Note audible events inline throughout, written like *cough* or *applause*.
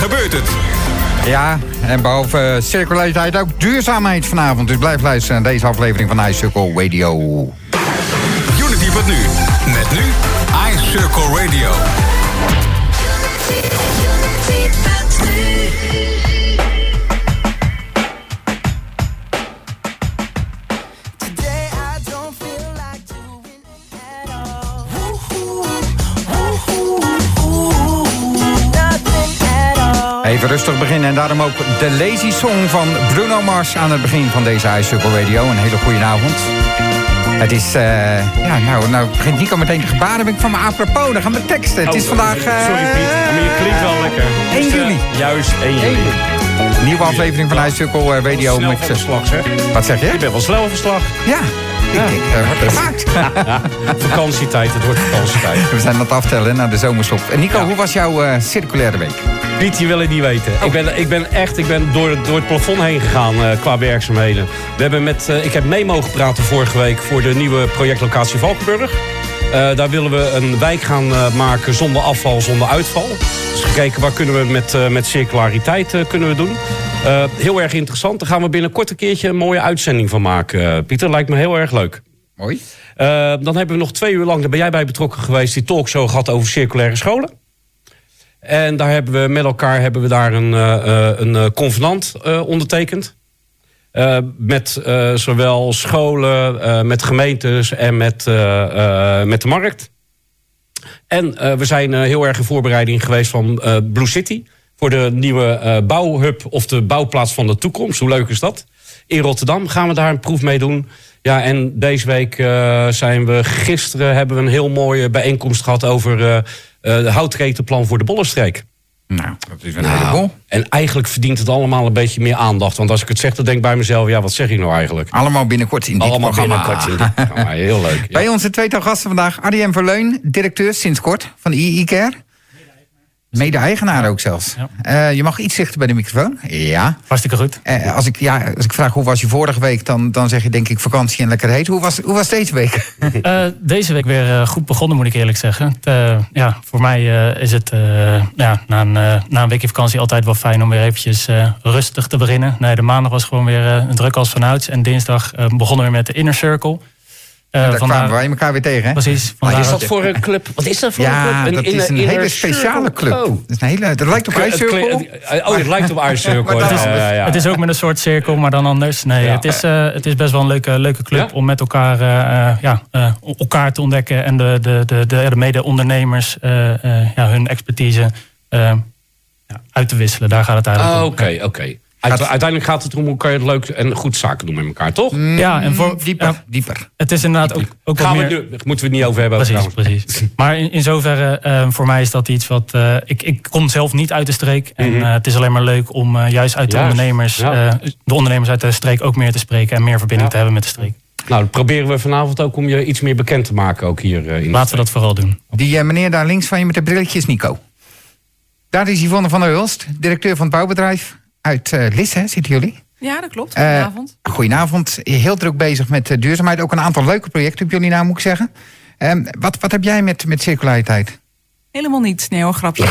gebeurt het. Ja, en behalve circulariteit ook duurzaamheid vanavond. Dus blijf luisteren naar deze aflevering van iCircle Radio. Unity wat nu. Met nu iCircle Radio. Even rustig beginnen en daarom ook de Lazy Song van Bruno Mars aan het begin van deze iCircle Radio. Een hele goede avond. Het is, eh, ja, nou, nou begint Nico meteen te gebaren. Ben ik van me apropos, dan gaan we teksten. Het is Oh, vandaag... eh, Sorry Piet, maar je klinkt wel lekker. 1 Dus, eh, juli. Juist, 1 juli. Nieuwe aflevering van eh, Radio. Snel met, van de eh, slag, zeg. wat zeg je? Je bent wel snel van slag. Ja, ik, ik gemaakt. *laughs* Vakantietijd, het wordt vakantietijd. *laughs* We zijn aan het aftellen naar de zomerstop. En Nico, hoe was jouw circulaire week? Piet, je wil het niet weten. Ik, ben, ik ben echt ik ben door, het- door het plafond heen gegaan eh, qua werkzaamheden. We hebben met, eh, ik heb mee mogen praten vorige week voor de nieuwe projectlocatie Valkenburg. Eh, daar willen we een wijk gaan eh, maken zonder afval, zonder uitval. Dus gekeken waar kunnen we met, eh, met circulariteit eh, kunnen we doen. Eh, heel erg interessant. Daar gaan we binnenkort een keertje een mooie uitzending van maken. Pieter, lijkt me heel erg leuk. Mooi. Eh, dan hebben we nog twee uur lang, daar ben jij bij betrokken geweest, die talkshow gehad over circulaire scholen. En daar hebben we met elkaar hebben we daar een, eh, eh, een eh, convenant ondertekend. Met zowel scholen, met gemeentes en met, met de markt. En we zijn heel erg in voorbereiding geweest van Blue City. Voor de nieuwe bouwhub of de bouwplaats van de toekomst. Hoe leuk is dat? In Rotterdam gaan we daar een proef mee doen. Ja, en deze week zijn we... Gisteren hebben we een heel mooie bijeenkomst gehad... over eh, eh, de houtketenplan voor de Bollenstreek. Nou, dat is een heleboel. En eigenlijk verdient het allemaal een beetje meer aandacht. Want als ik het zeg, dan denk ik bij mezelf... ja, wat zeg ik nou eigenlijk? Allemaal binnenkort in dit Allemaal programma. binnenkort in dit programma. *laughs* Heel leuk. ja. Bij onze tweetal gasten vandaag Arjen Verleun, directeur sinds kort van II Care. Mede-eigenaar ook zelfs. Ja. Eh, je mag iets dichter bij de microfoon. Ja. Hartstikke goed. Eh, als, ik, ja als ik vraag hoe was je vorige week, dan, dan zeg je denk ik vakantie en lekker heet. Hoe was, hoe was deze week? *laughs* Eh, deze week weer goed begonnen, moet ik eerlijk zeggen. Het, ja, voor mij is het ja, na, een, na een weekje vakantie altijd wel fijn om weer eventjes rustig te beginnen. Nee, de maandag was gewoon weer een druk als vanouds. En dinsdag begonnen we met de Inner Circle. Eh, Daar kwamen wij elkaar weer tegen, hè? Precies. Wat vandaar is dat- voor een club? Wat is dat voor Ja, een club? dat is een inner hele speciale club. Oh. Dat, is een hele, dat lijkt op *laughs* IJscirkel. klinkt- Oh, het lijkt op *laughs* IJscirkel. Maar ja, ja, ja. Het is ook met een soort cirkel, maar dan anders. Nee, het, is, eh, het is best wel een leuke, leuke club om met elkaar, eh, ja, elkaar te ontdekken. En de, de, de, de, de mede-ondernemers ja, hun expertise ja, uit te wisselen. Daar gaat het eigenlijk Ah, om. Oké, oké. Uite- Uiteindelijk gaat het erom hoe kan je het leuk en goed zaken doen met elkaar, toch? Ja, en voor, Dieper, ja, dieper. het is inderdaad ook, ook Gaan we meer... nu, moeten we het niet over hebben. Precies, trouwens. precies. *laughs* Maar in, in zoverre, eh, voor mij is dat iets wat... eh, ik, ik kom zelf niet uit de streek. En Mhm. eh, het is alleen maar leuk om eh, juist uit de Juist, ondernemers... ja. eh, de ondernemers uit de streek ook meer te spreken... en meer verbinding Ja. te hebben met de streek. Nou, dat proberen we vanavond ook om je iets meer bekend te maken, ook hier in de Laten we dat vooral doen. Die meneer daar links van je met de brilletjes, Nico. Daar is Yvonne van der Hulst, directeur van het bouwbedrijf uit eh Lisse, hè, zitten jullie? Ja, dat klopt. Eh, Goedenavond. Goedenavond. Heel druk bezig met eh, duurzaamheid. Ook een aantal leuke projecten op jullie naam, moet ik zeggen. Ehm, wat, wat heb jij met, met circulariteit? Helemaal niets. Nee hoor, grapje.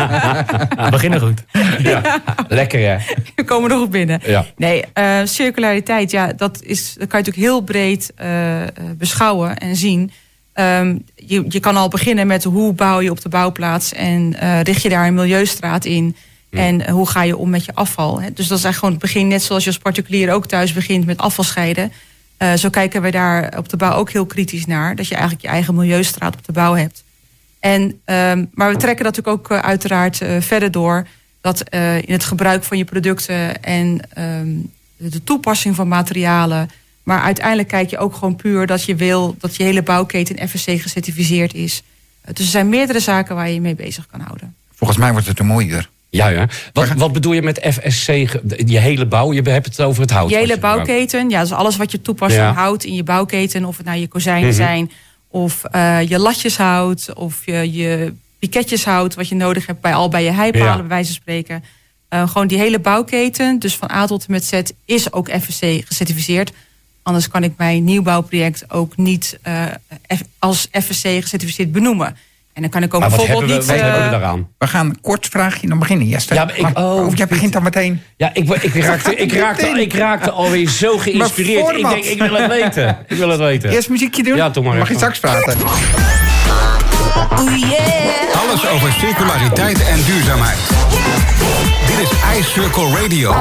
*laughs* We beginnen goed. Ja. Lekker, hè? We komen er goed binnen. Ja. Nee, eh, circulariteit, ja, dat, is, dat kan je natuurlijk heel breed eh, eh, beschouwen en zien. Ehm, je, je kan al beginnen met hoe bouw je op de bouwplaats en eh, richt je daar een milieustraat in. En eh, hoe ga je om met je afval? Hè? Dus dat is eigenlijk gewoon het begin, net zoals je als particulier ook thuis begint met afval scheiden. Eh, zo kijken wij daar op de bouw ook heel kritisch naar. Dat je eigenlijk je eigen milieustraat op de bouw hebt. En, ehm, maar we trekken dat natuurlijk ook eh, uiteraard verder door. Dat in het gebruik van je producten en ehm, de toepassing van materialen. Maar uiteindelijk kijk je ook gewoon puur dat je wil dat je hele bouwketen FSC gecertificeerd is. Dus er zijn meerdere zaken waar je je mee bezig kan houden. Volgens mij wordt het een mooi uur. Ja, ja. Wat, wat bedoel je met FSC? Je hele bouw? Je hebt het over het hout. Je hele bouwketen, ja, dus alles wat je toepast Ja. van hout in je bouwketen, of het nou je kozijnen Mhm. zijn, of eh, je latjeshout, of je, je piketjeshout, wat je nodig hebt bij al bij je heipalen, Ja. bij wijze van spreken. Eh, gewoon die hele bouwketen, dus van A tot en met Z, is ook FSC gecertificeerd. Anders kan ik mijn nieuwbouwproject ook niet eh, als FSC gecertificeerd benoemen. En dan kan ik ook Maar wat hebben bijvoorbeeld we, niet... wat hebben we eh, daaraan? We gaan kort vraagje dan beginnen. Jester. Ja, maar ik- Maar- oh, of jij begint dan meteen. Ja, ik, ik, *laughs* raakte, ik, raakte, ik raakte alweer zo geïnspireerd. Ik denk, ik wil het weten. Ik wil het weten. Eerst muziekje doen? Ja, doe maar Mag je straks praten? Alles over circulariteit en duurzaamheid. Dit is iCircle Radio.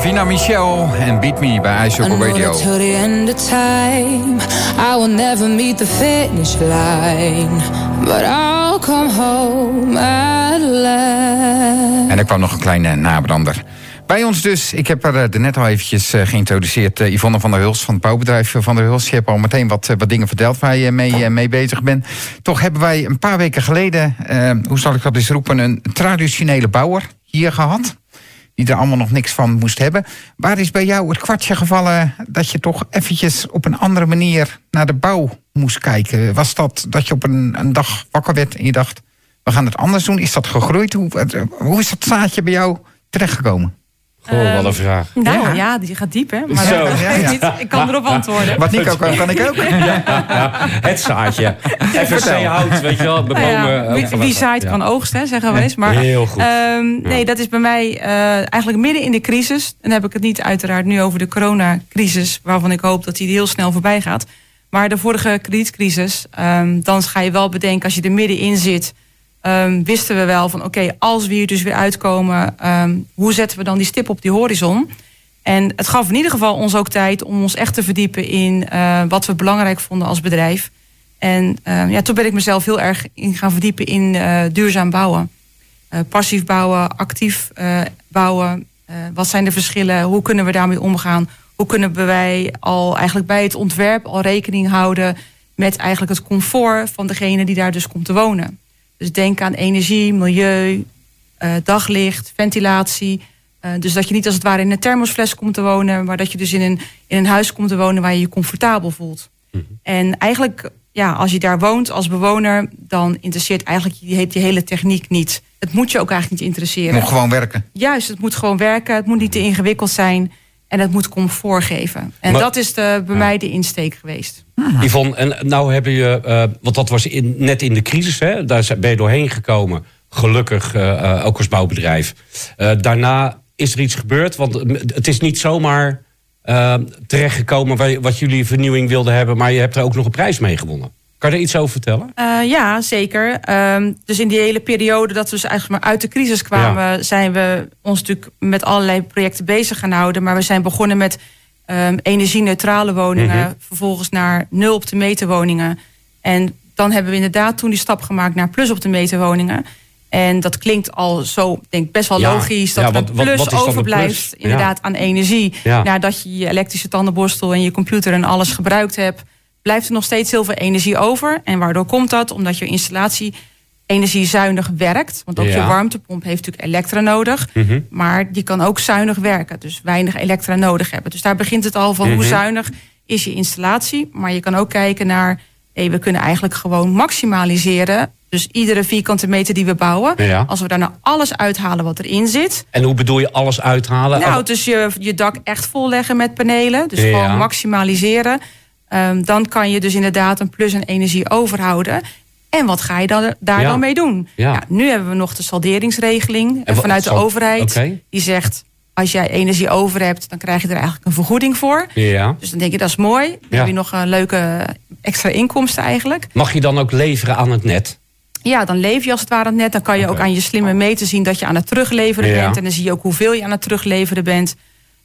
Davina Michel en Beat Me bij I iCircle know Radio. till the end of time, I will never meet the finish line, but I'll come home at last. En er kwam nog een kleine nabrander. Bij ons dus, ik heb er eh, net al eventjes eh, geïntroduceerd... eh, Yvonne van der Huls van het bouwbedrijf Van der Huls. Je hebt al meteen wat, wat dingen verteld waar je mee, mee bezig bent. Toch hebben wij een paar weken geleden, eh, hoe zal ik dat eens roepen... een traditionele bouwer hier gehad. Die er allemaal nog niks van moest hebben. Waar is bij jou het kwartje gevallen dat je toch eventjes op een andere manier naar de bouw moest kijken? Was dat dat je op een, een dag wakker werd en je dacht, we gaan het anders doen? Is dat gegroeid? Hoe, hoe is dat zaadje bij jou terechtgekomen? Goh, wat een vraag. Nou Ja. ja. die gaat diep, hè? Maar Zo. dat Ja, ja. niet. Ik kan erop antwoorden. Wat Nico kan, kan ik ook. Het zaadje. FSC hout, weet je wel. De ja, bomen, ook wie, van wie zaait ja. kan oogsten, hè, zeggen we eens. Maar, Heel goed. ehm, nee, dat is bij mij eh, eigenlijk midden in de crisis. Dan heb ik het niet uiteraard nu over de coronacrisis... waarvan ik hoop dat die heel snel voorbij gaat. Maar de vorige kredietcrisis, ehm, dan ga je wel bedenken... als je er middenin zit, ehm, wisten we wel van... oké, als we hier dus weer uitkomen... ehm, hoe zetten we dan die stip op die horizon... En het gaf in ieder geval ons ook tijd om ons echt te verdiepen in eh, wat we belangrijk vonden als bedrijf. En eh, ja, toen ben ik mezelf heel erg in gaan verdiepen in eh, duurzaam bouwen. Eh, passief bouwen, actief bouwen. Wat zijn de verschillen? Hoe kunnen we daarmee omgaan? Hoe kunnen wij al eigenlijk bij het ontwerp al rekening houden met eigenlijk het comfort van degene die daar dus komt te wonen? Dus denk aan energie, milieu, eh, daglicht, ventilatie. Eh, dus dat je niet als het ware in een thermosfles komt te wonen, maar dat je dus in een, in een huis komt te wonen waar je je comfortabel voelt. En eigenlijk, ja, als je daar woont als bewoner, dan interesseert eigenlijk die, die hele techniek niet. Het moet je ook eigenlijk niet interesseren. Nog gewoon werken. Juist, het moet gewoon werken, het moet niet te ingewikkeld zijn en het moet comfort geven. En Maar- dat is de, bij mij de insteek geweest. Yvonne, en nou hebben je, eh, want dat was in, net in de crisis, hè, daar ben je doorheen gekomen. Gelukkig, eh, eh, ook als bouwbedrijf. Eh, daarna is er iets gebeurd, want het is niet zomaar terechtgekomen waar- wat jullie vernieuwing wilden hebben, maar je hebt er ook nog een prijs mee gewonnen. Kan je daar iets over vertellen? Eh, ja, zeker. Ehm, dus in die hele periode dat we dus eigenlijk maar uit de crisis kwamen, zijn we ons natuurlijk met allerlei projecten bezig gaan houden. Maar we zijn begonnen met ehm energie-neutrale woningen, Mhm. vervolgens naar nul op de meter woningen. En dan hebben we inderdaad toen die stap gemaakt naar plus op de meter woningen. En dat klinkt al zo, denk ik, best wel Ja. logisch. Dat Ja, er een plus wat overblijft, plus? inderdaad, aan energie. Nadat je je elektrische tandenborstel en je computer en alles gebruikt hebt, blijft er nog steeds heel veel energie over. En waardoor komt dat? Omdat je installatie energiezuinig werkt. Want ook Ja. je warmtepomp heeft natuurlijk elektra nodig. Mhm. Maar die kan ook zuinig werken. Dus weinig elektra nodig hebben. Dus daar begint het al van hoe Mhm. zuinig is je installatie. Maar je kan ook kijken naar... Hey, we kunnen eigenlijk gewoon maximaliseren. Dus iedere vierkante meter die we bouwen... Ja. als we daar nou alles uithalen wat erin zit... En hoe bedoel je alles uithalen? Nou, dus je, je dak echt volleggen met panelen. Dus Ja. gewoon maximaliseren. Ehm, dan kan je dus inderdaad een plus en energie overhouden. En wat ga je dan, daar Ja. dan mee doen? Ja. nu hebben we nog de salderingsregeling En vanuit de overheid. Die zegt, als jij energie over hebt, dan krijg je er eigenlijk een vergoeding voor. ja. Dus dan denk je, dat is mooi. Dan heb je nog een leuke extra inkomsten eigenlijk. Mag je dan ook leveren aan het net? Ja, dan leef je als het ware aan het net. Dan kan je ook aan je slimme meter zien dat je aan het terugleveren bent. En dan zie je ook hoeveel je aan het terugleveren bent.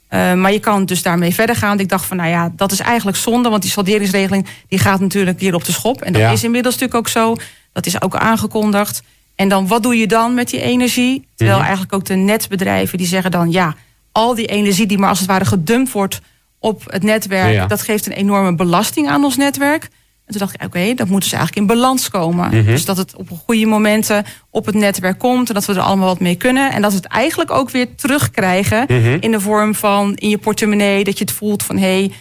Eh, maar je kan dus daarmee verder gaan. Ik dacht van, nou ja, dat is eigenlijk zonde. Want die salderingsregeling die gaat natuurlijk weer op de schop. En dat Ja. is inmiddels natuurlijk ook zo. Dat is ook aangekondigd. En dan, wat doe je dan met die energie? Terwijl Mhm. eigenlijk ook de netbedrijven die zeggen dan... ja, al die energie die maar als het ware gedumpt wordt op het netwerk... Ja. dat geeft een enorme belasting aan ons netwerk. En toen dacht ik, oké, dat moet dus eigenlijk in balans komen. Mhm. Dus dat het op goede momenten op het netwerk komt... en dat we er allemaal wat mee kunnen. En dat we het eigenlijk ook weer terugkrijgen... Mhm. in de vorm van in je portemonnee... dat je het voelt van, hé, hey,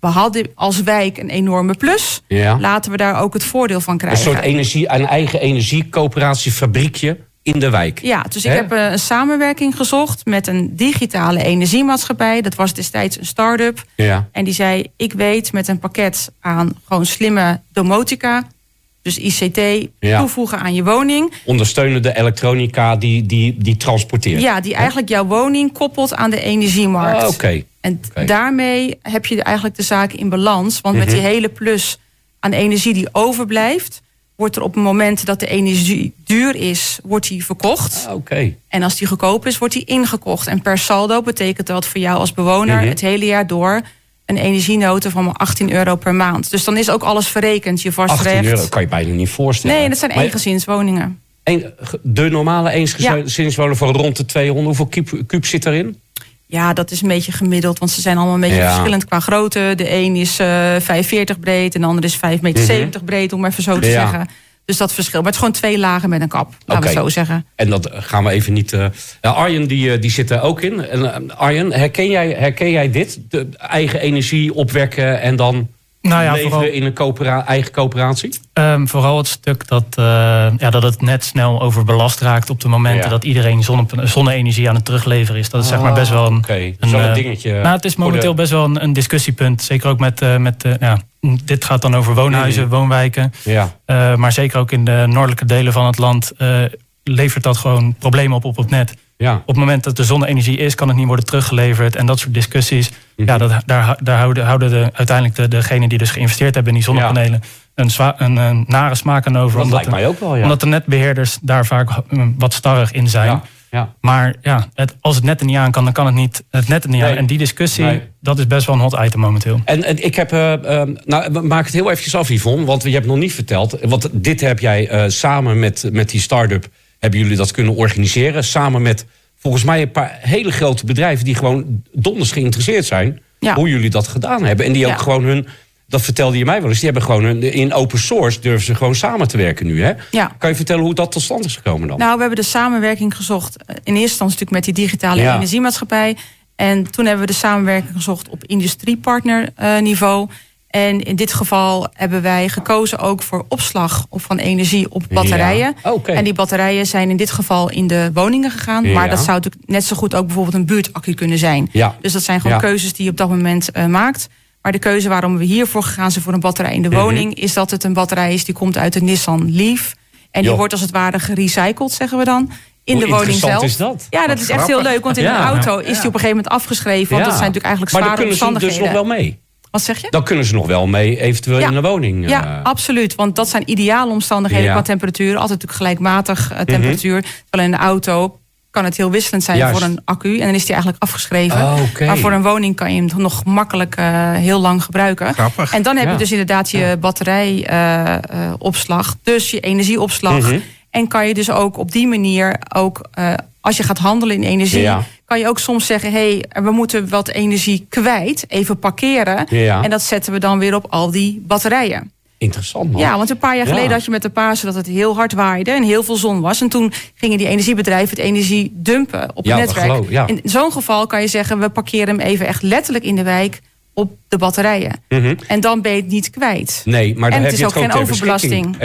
we hadden als wijk een enorme plus... Ja. laten we daar ook het voordeel van Een krijgen. soort energie, een eigen energiecoöperatiefabriekje. In de wijk. Ja, dus ik heb eh, een samenwerking gezocht met een digitale energiemaatschappij. Dat was destijds een start-up. Ja. En die zei: Ik weet met een pakket aan gewoon slimme domotica, dus ICT, Ja. toevoegen aan je woning. Ondersteunende elektronica die, die, die transporteert. Ja, die eigenlijk jouw woning koppelt aan de energiemarkt. Ah, Oké. En daarmee heb je eigenlijk de zaak in balans. Want met die hele plus aan energie die overblijft, wordt er op het moment dat de energie duur is, wordt die verkocht. Ah, Oké. En als die goedkoop is, wordt die ingekocht. En per saldo betekent dat voor jou als bewoner Mhm. het hele jaar door een energienote van maar 18 euro per maand. Dus dan is ook alles verrekend, je 18 vastrecht. euro kan je bijna niet voorstellen. Nee, dat zijn Maar eengezinswoningen. een- de normale eensgezinswoning van rond de 200, hoeveel kuub, kuub zit erin? Ja, dat is een beetje gemiddeld, want ze zijn allemaal een beetje Ja. verschillend qua grootte. De een is eh 5,40 breed en de ander is 5,70 meter breed, om even zo te Mhm. Ja. zeggen. Dus dat verschil. Maar het is gewoon twee lagen met een kap, laten we het zo zeggen. En dat gaan we even niet. eh ja, Arjen die, eh, die zit er ook in. En, Arjen, herken jij, herken jij dit? De eigen energie opwekken en dan Nou ja, leveren vooral, in een coöpera- eigen coöperatie? ehm, vooral het stuk dat, eh, ja, dat het net snel overbelast raakt op de momenten Ja. dat iedereen zonne, zonne-energie aan het terugleveren is. Dat is zeg maar best wel een, Oké, een, zo'n eh, dingetje. Nou, het is de- momenteel best wel een, een discussiepunt. Zeker ook met, eh, met ja, dit gaat dan over woonhuizen, Mhm. woonwijken. Ja, maar zeker ook in de noordelijke delen van het land levert dat gewoon problemen op op het net. Ja. Op het moment dat er zonne-energie is, kan het niet worden teruggeleverd. En dat soort discussies, Mhm. ja, dat, daar, daar houden, houden de, uiteindelijk de, degenen die dus geïnvesteerd hebben in die zonnepanelen een, een, een nare smaak aan over. Dat omdat, lijkt mij ook wel, ja. omdat de netbeheerders daar vaak eh, wat starrig in zijn. ja, ja. Maar ja, het, als het net er niet aan kan, dan kan het niet het net er niet Nee. aan. En die discussie, Nee. dat is best wel een hot item momenteel. En, en ik heb, eh, nou, maken het heel eventjes af, Yvonne, want je hebt nog niet verteld. Want dit heb jij eh, samen met, met die start-up, hebben jullie dat kunnen organiseren. Samen met volgens mij een paar hele grote bedrijven die gewoon donders geïnteresseerd zijn. Ja. Hoe jullie dat gedaan hebben. En die ook Ja. gewoon hun, dat vertelde je mij wel eens, die hebben gewoon hun, in open source durven ze gewoon samen te werken nu. Hè? Ja. Kan je vertellen hoe dat tot stand is gekomen dan? Nou, we hebben de samenwerking gezocht. eh, In eerste instantie natuurlijk met die digitale energiemaatschappij. En toen hebben we de samenwerking gezocht op industriepartner niveau. En in dit geval hebben wij gekozen ook voor opslag op van energie op batterijen. Ja. Oké. En die batterijen zijn in dit geval in de woningen gegaan. Ja. Maar dat zou natuurlijk net zo goed ook bijvoorbeeld een buurtaccu kunnen zijn. Ja. Dus dat zijn gewoon keuzes die je op dat moment eh, maakt. Maar de keuze waarom we hiervoor gegaan zijn voor een batterij in de Mhm. woning... is dat het een batterij is die komt uit de Nissan Leaf. En die wordt als het ware gerecycled, zeggen we dan. In Hoe de woning zelf. is dat? Ja, dat Wat is echt heel leuk. Want in Ja. een auto is die op een gegeven moment afgeschreven. Want Ja. dat zijn natuurlijk eigenlijk maar dan zware kunnen ze dus omstandigheden. nog wel mee. Wat zeg je? Dan kunnen ze nog wel mee, eventueel Ja. in de woning. eh. Ja, absoluut. Want dat zijn ideale omstandigheden Ja. Mhm. qua temperatuur. Altijd natuurlijk gelijkmatig eh, temperatuur. Terwijl in de auto kan het heel wisselend zijn Juist. voor een accu. En dan is die eigenlijk afgeschreven. Oh, oké. Maar voor een woning kan je hem nog makkelijk eh, heel lang gebruiken. Grappig. En dan heb Ja. je dus inderdaad je batterijopslag. dus je energieopslag. Mhm. En kan je dus ook op die manier ook... eh, als je gaat handelen in energie... Kan je ook soms zeggen... hé, hey, we moeten wat energie kwijt. Even parkeren. Ja. En dat zetten we dan weer op al die batterijen. Interessant man. Ja, want een paar jaar Ja. geleden had je met de Pasen dat het heel hard waaide en heel veel zon was. En toen gingen die energiebedrijven het energie dumpen op Ja, het netwerk. geloof ja. In zo'n geval kan je zeggen, we parkeren hem even echt letterlijk in de wijk op de batterijen. Mhm. En dan ben je het niet kwijt. Nee, maar dan En heb het is het ook geen overbelasting.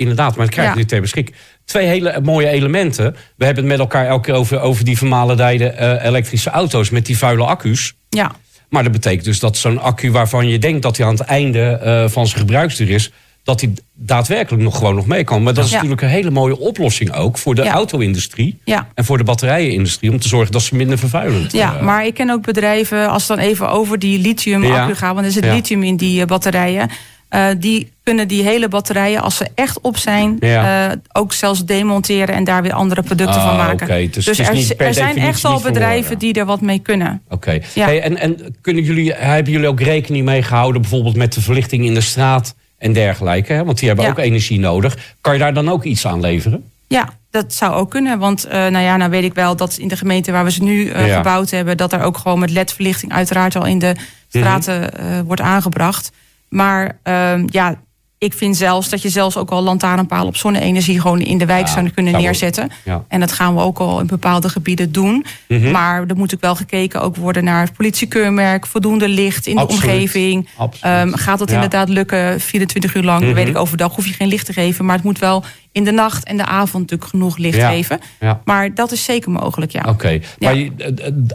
Inderdaad, maar het krijg je Ja. nu ter beschikking. Twee hele mooie elementen. We hebben het met elkaar elke keer over, over die vermalendijde eh, elektrische auto's met die vuile accu's. Ja, Maar dat betekent dus dat zo'n accu waarvan je denkt dat hij aan het einde eh, van zijn gebruiksduur is, dat hij daadwerkelijk nog gewoon nog mee kan. Maar dat is Ja. natuurlijk een hele mooie oplossing ook voor de Ja. auto-industrie ja. en voor de batterijenindustrie om te zorgen dat ze minder vervuilend Ja, eh, maar ik ken ook bedrijven, als het dan even over die lithium-accu Ja. gaat, want er zit lithium in die batterijen. Eh, die kunnen die hele batterijen, als ze echt op zijn, Ja. eh, ook zelfs demonteren en daar weer andere producten Ah, van maken. oké. Dus is er, er zijn echt al bedrijven verloren. die er wat mee kunnen. Oké. Ja. Hey, en, en kunnen jullie, hebben jullie ook rekening mee gehouden, bijvoorbeeld met de verlichting in de straat en dergelijke? Hè? Want die hebben Ja. ook energie nodig. Kan je daar dan ook iets aan leveren? Ja, dat zou ook kunnen. Want eh, nou ja, nou weet ik wel dat in de gemeente waar we ze nu Ja. gebouwd hebben, dat er ook gewoon met LED-verlichting uiteraard al in de Mhm. straten wordt aangebracht. Maar ehm, ja, ik vind zelfs dat je zelfs ook al lantaarnpalen op zonne-energie gewoon in de wijk Ja, zou kunnen neerzetten. Ja. En dat gaan we ook al in bepaalde gebieden doen. Mhm. Maar er moet ook wel gekeken ook worden naar het politiekeurmerk, voldoende licht in de omgeving. Ehm, gaat dat Ja. inderdaad lukken 24 uur lang? Mhm. Weet ik, overdag hoef je geen licht te geven. Maar het moet wel in de nacht en de avond natuurlijk genoeg licht Ja. geven. Ja. Maar dat is zeker mogelijk, ja. Oké, Ja. maar je-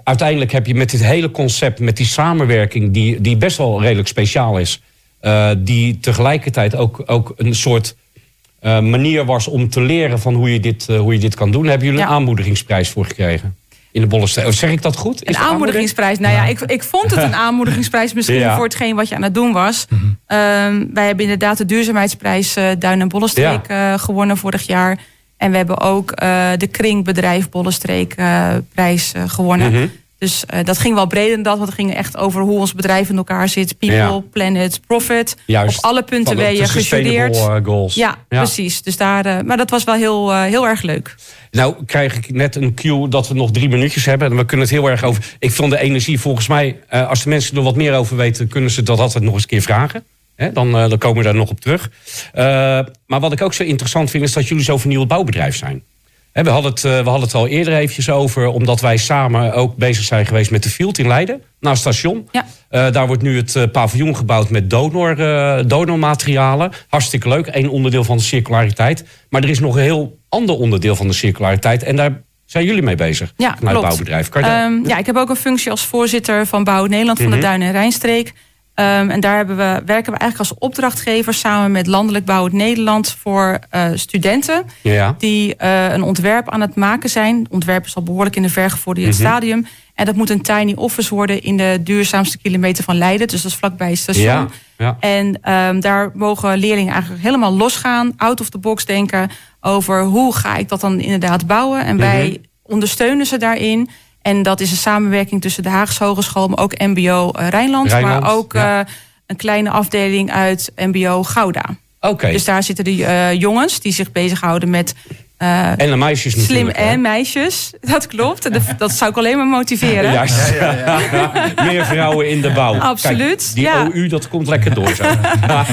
uiteindelijk heb je met dit hele concept, met die samenwerking, die, die best wel redelijk speciaal is, eh, die tegelijkertijd ook, ook een soort eh, manier was om te leren van hoe je dit, eh, hoe je dit kan doen, hebben jullie Ja. een aanmoedigingsprijs voor gekregen? In de Bollensteen. Of zeg ik dat goed? Is Een aanmoedigingsprijs. Nou ja, ik, ik vond het een *laughs* aanmoedigingsprijs misschien Ja. voor hetgeen wat je aan het doen was. Ehm, wij hebben inderdaad de duurzaamheidsprijs Duin en Bollenstreek eh, gewonnen vorig jaar. En we hebben ook de Kringbedrijf Bollenstreek eh, prijs gewonnen. Mhm. Dus eh, dat ging wel breder dan dat, want het ging echt over hoe ons bedrijf in elkaar zit. People, Ja. planet, profit. Juist. Op alle punten ben je gejureerd. eh, goals. Ja, precies. Dus daar, eh, maar dat was wel heel, heel erg leuk. Nou krijg ik net een cue dat we nog drie minuutjes hebben. En we kunnen het heel erg over... Ik vond de energie volgens mij... als de mensen er wat meer over weten... kunnen ze dat altijd nog eens een keer vragen. Hè, dan, dan komen we daar nog op terug. Maar wat ik ook zo interessant vind... is dat jullie zo'n vernieuwd bouwbedrijf zijn. We, hadden het, eh, we hadden het al eerder eventjes over... omdat wij samen ook bezig zijn geweest met de Field in Leiden. Naast het station. Ja. Eh, daar wordt nu het eh, paviljoen gebouwd met donor, donormaterialen. Hartstikke leuk. Eén onderdeel van de circulariteit. Maar er is nog een heel ander onderdeel van de circulariteit. En daar zijn jullie mee bezig. Ja, klopt. bouwbedrijf. Ehm, ja, ik heb ook een functie als voorzitter van Bouw Nederland van Mhm. de Duin- en Rijnstreek. Ehm, en daar hebben we, werken we eigenlijk als opdrachtgever samen met Landelijk Bouwend Nederland voor eh, studenten ja. die eh, een ontwerp aan het maken zijn. Het ontwerp is al behoorlijk in de vergevorderde Mhm. stadium. En dat moet een tiny office worden in de duurzaamste kilometer van Leiden. Dus dat is vlakbij het station. Ja, ja. En ehm, daar mogen leerlingen eigenlijk helemaal losgaan, out of the box denken over hoe ga ik dat dan inderdaad bouwen. En Mhm. wij ondersteunen ze daarin. En dat is een samenwerking tussen de Haagse Hogeschool, maar ook MBO eh, Rijnland, Rijnland, maar ook ja. eh, een kleine afdeling uit MBO Gouda. Oké. Dus daar zitten de eh, jongens die zich bezighouden met eh, En de meisjes slim natuurlijk. hè? en meisjes. Dat klopt. Dat, dat zou ik alleen maar motiveren. Juist. *laughs* Meer vrouwen in de bouw. Absoluut, Kijk, die ja. OU, dat komt lekker door zo. *laughs* *laughs*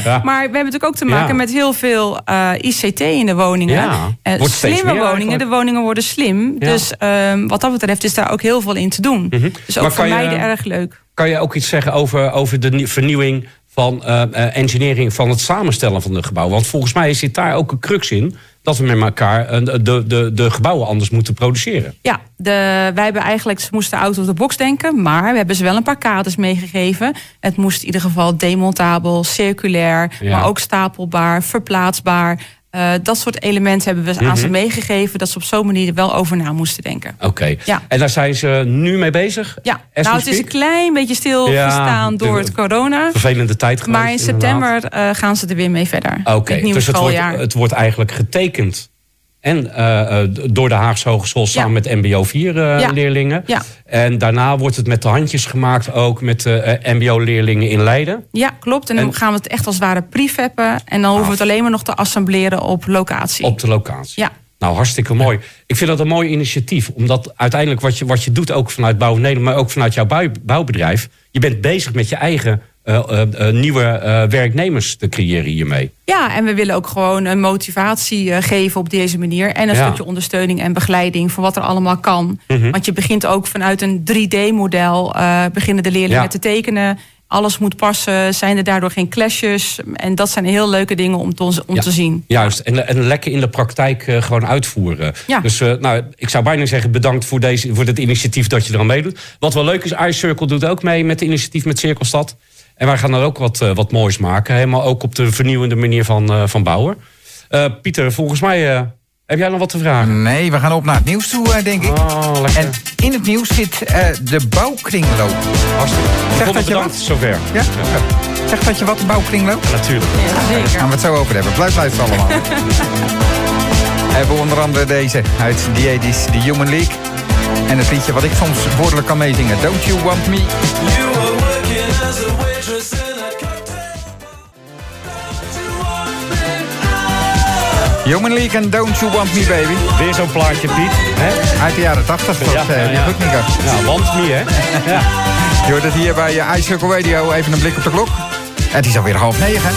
Maar we hebben natuurlijk ook te maken Ja. met heel veel eh, ICT in de woningen. Ja, wordt steeds slimme meer woningen. eigenlijk. De woningen worden slim. Ja. Dus ehm, wat dat betreft is daar ook heel veel in te doen. Dus ook. Maar voor je- mij erg leuk. Kan je ook iets zeggen over, over de nie- vernieuwing van eh, eh, engineering van het samenstellen van de gebouwen? Want volgens mij zit daar ook een crux in dat we met elkaar eh, de, de, de gebouwen anders moeten produceren. Ja, de, wij hebben eigenlijk, ze moesten out of the box denken, maar we hebben ze wel een paar kaders meegegeven. Het moest in ieder geval demontabel, circulair, Ja. maar ook stapelbaar, verplaatsbaar. Eh, dat soort elementen hebben we aan Mhm. ze meegegeven, dat ze op zo'n manier er wel over na moesten denken. Oké. Ja. En daar zijn ze nu mee bezig? Ja, As nou het is een klein beetje stilgestaan Ja, door het corona. Vervelende tijd geweest. Maar in september eh, gaan ze er weer mee verder. Oké, nieuwe dus het wordt, het wordt eigenlijk getekend. En eh, eh, door de Haagse Hogeschool samen met MBO 4 eh, Ja. leerlingen. Ja. En daarna wordt het met de handjes gemaakt ook met de MBO-leerlingen in Leiden. Ja, klopt. En dan gaan we het echt als het ware prefappen. En dan hoeven we het alleen maar nog te assembleren op locatie. Op de locatie. Ja. Nou, hartstikke mooi. Ik vind dat een mooi initiatief. Omdat uiteindelijk wat je, wat je doet, ook vanuit Bouw Nederland... maar ook vanuit jouw bouw- bouwbedrijf... je bent bezig met je eigen eh, eh, eh, nieuwe werknemers te creëren hiermee. Ja, en we willen ook gewoon een motivatie geven op deze manier. En een Ja. stukje ondersteuning en begeleiding voor wat er allemaal kan. Mhm. Want je begint ook vanuit een 3D-model. eh beginnen de leerlingen Ja. te tekenen. Alles moet passen. Zijn er daardoor geen clashes? En dat zijn heel leuke dingen om te, om Ja. te zien. Juist, en, en lekker in de praktijk gewoon uitvoeren. Ja. Dus nou, ik zou bijna zeggen bedankt voor, deze, voor dit initiatief dat je er aan meedoet. Wat wel leuk is, Ice Circle doet ook mee met het initiatief met Cirkelstad. En wij gaan er ook wat, eh, wat moois maken. Helemaal ook op de vernieuwende manier van, eh, van bouwen. Eh, Pieter, volgens mij eh, heb jij nog wat te vragen? Nee, we gaan op naar het nieuws toe, eh, denk ik. Oh, lekker. En in het nieuws zit eh, de bouwkringloop. Hartstikke. dat Zeg je bedankt, wat? zover. Ja? Zegt dat je wat, de bouwkringloop? Natuurlijk. Ja, Daar gaan we het zo over hebben. Blijf luisteren allemaal. *laughs* we hebben onder andere deze uit The 80s, The Human League. En het liedje wat ik soms woordelijk kan meezingen. Don't You Want Me? Human League en Don't You Want Me, baby. Weer zo'n plaatje, Piet. Hè? Uit de jaren 80, dat Ja, eh, ja, die Nico. Ja, want me, hè? Ja. Je hoort het hier bij uh, iCircle Radio. Even een blik op de klok. Het is alweer half negen.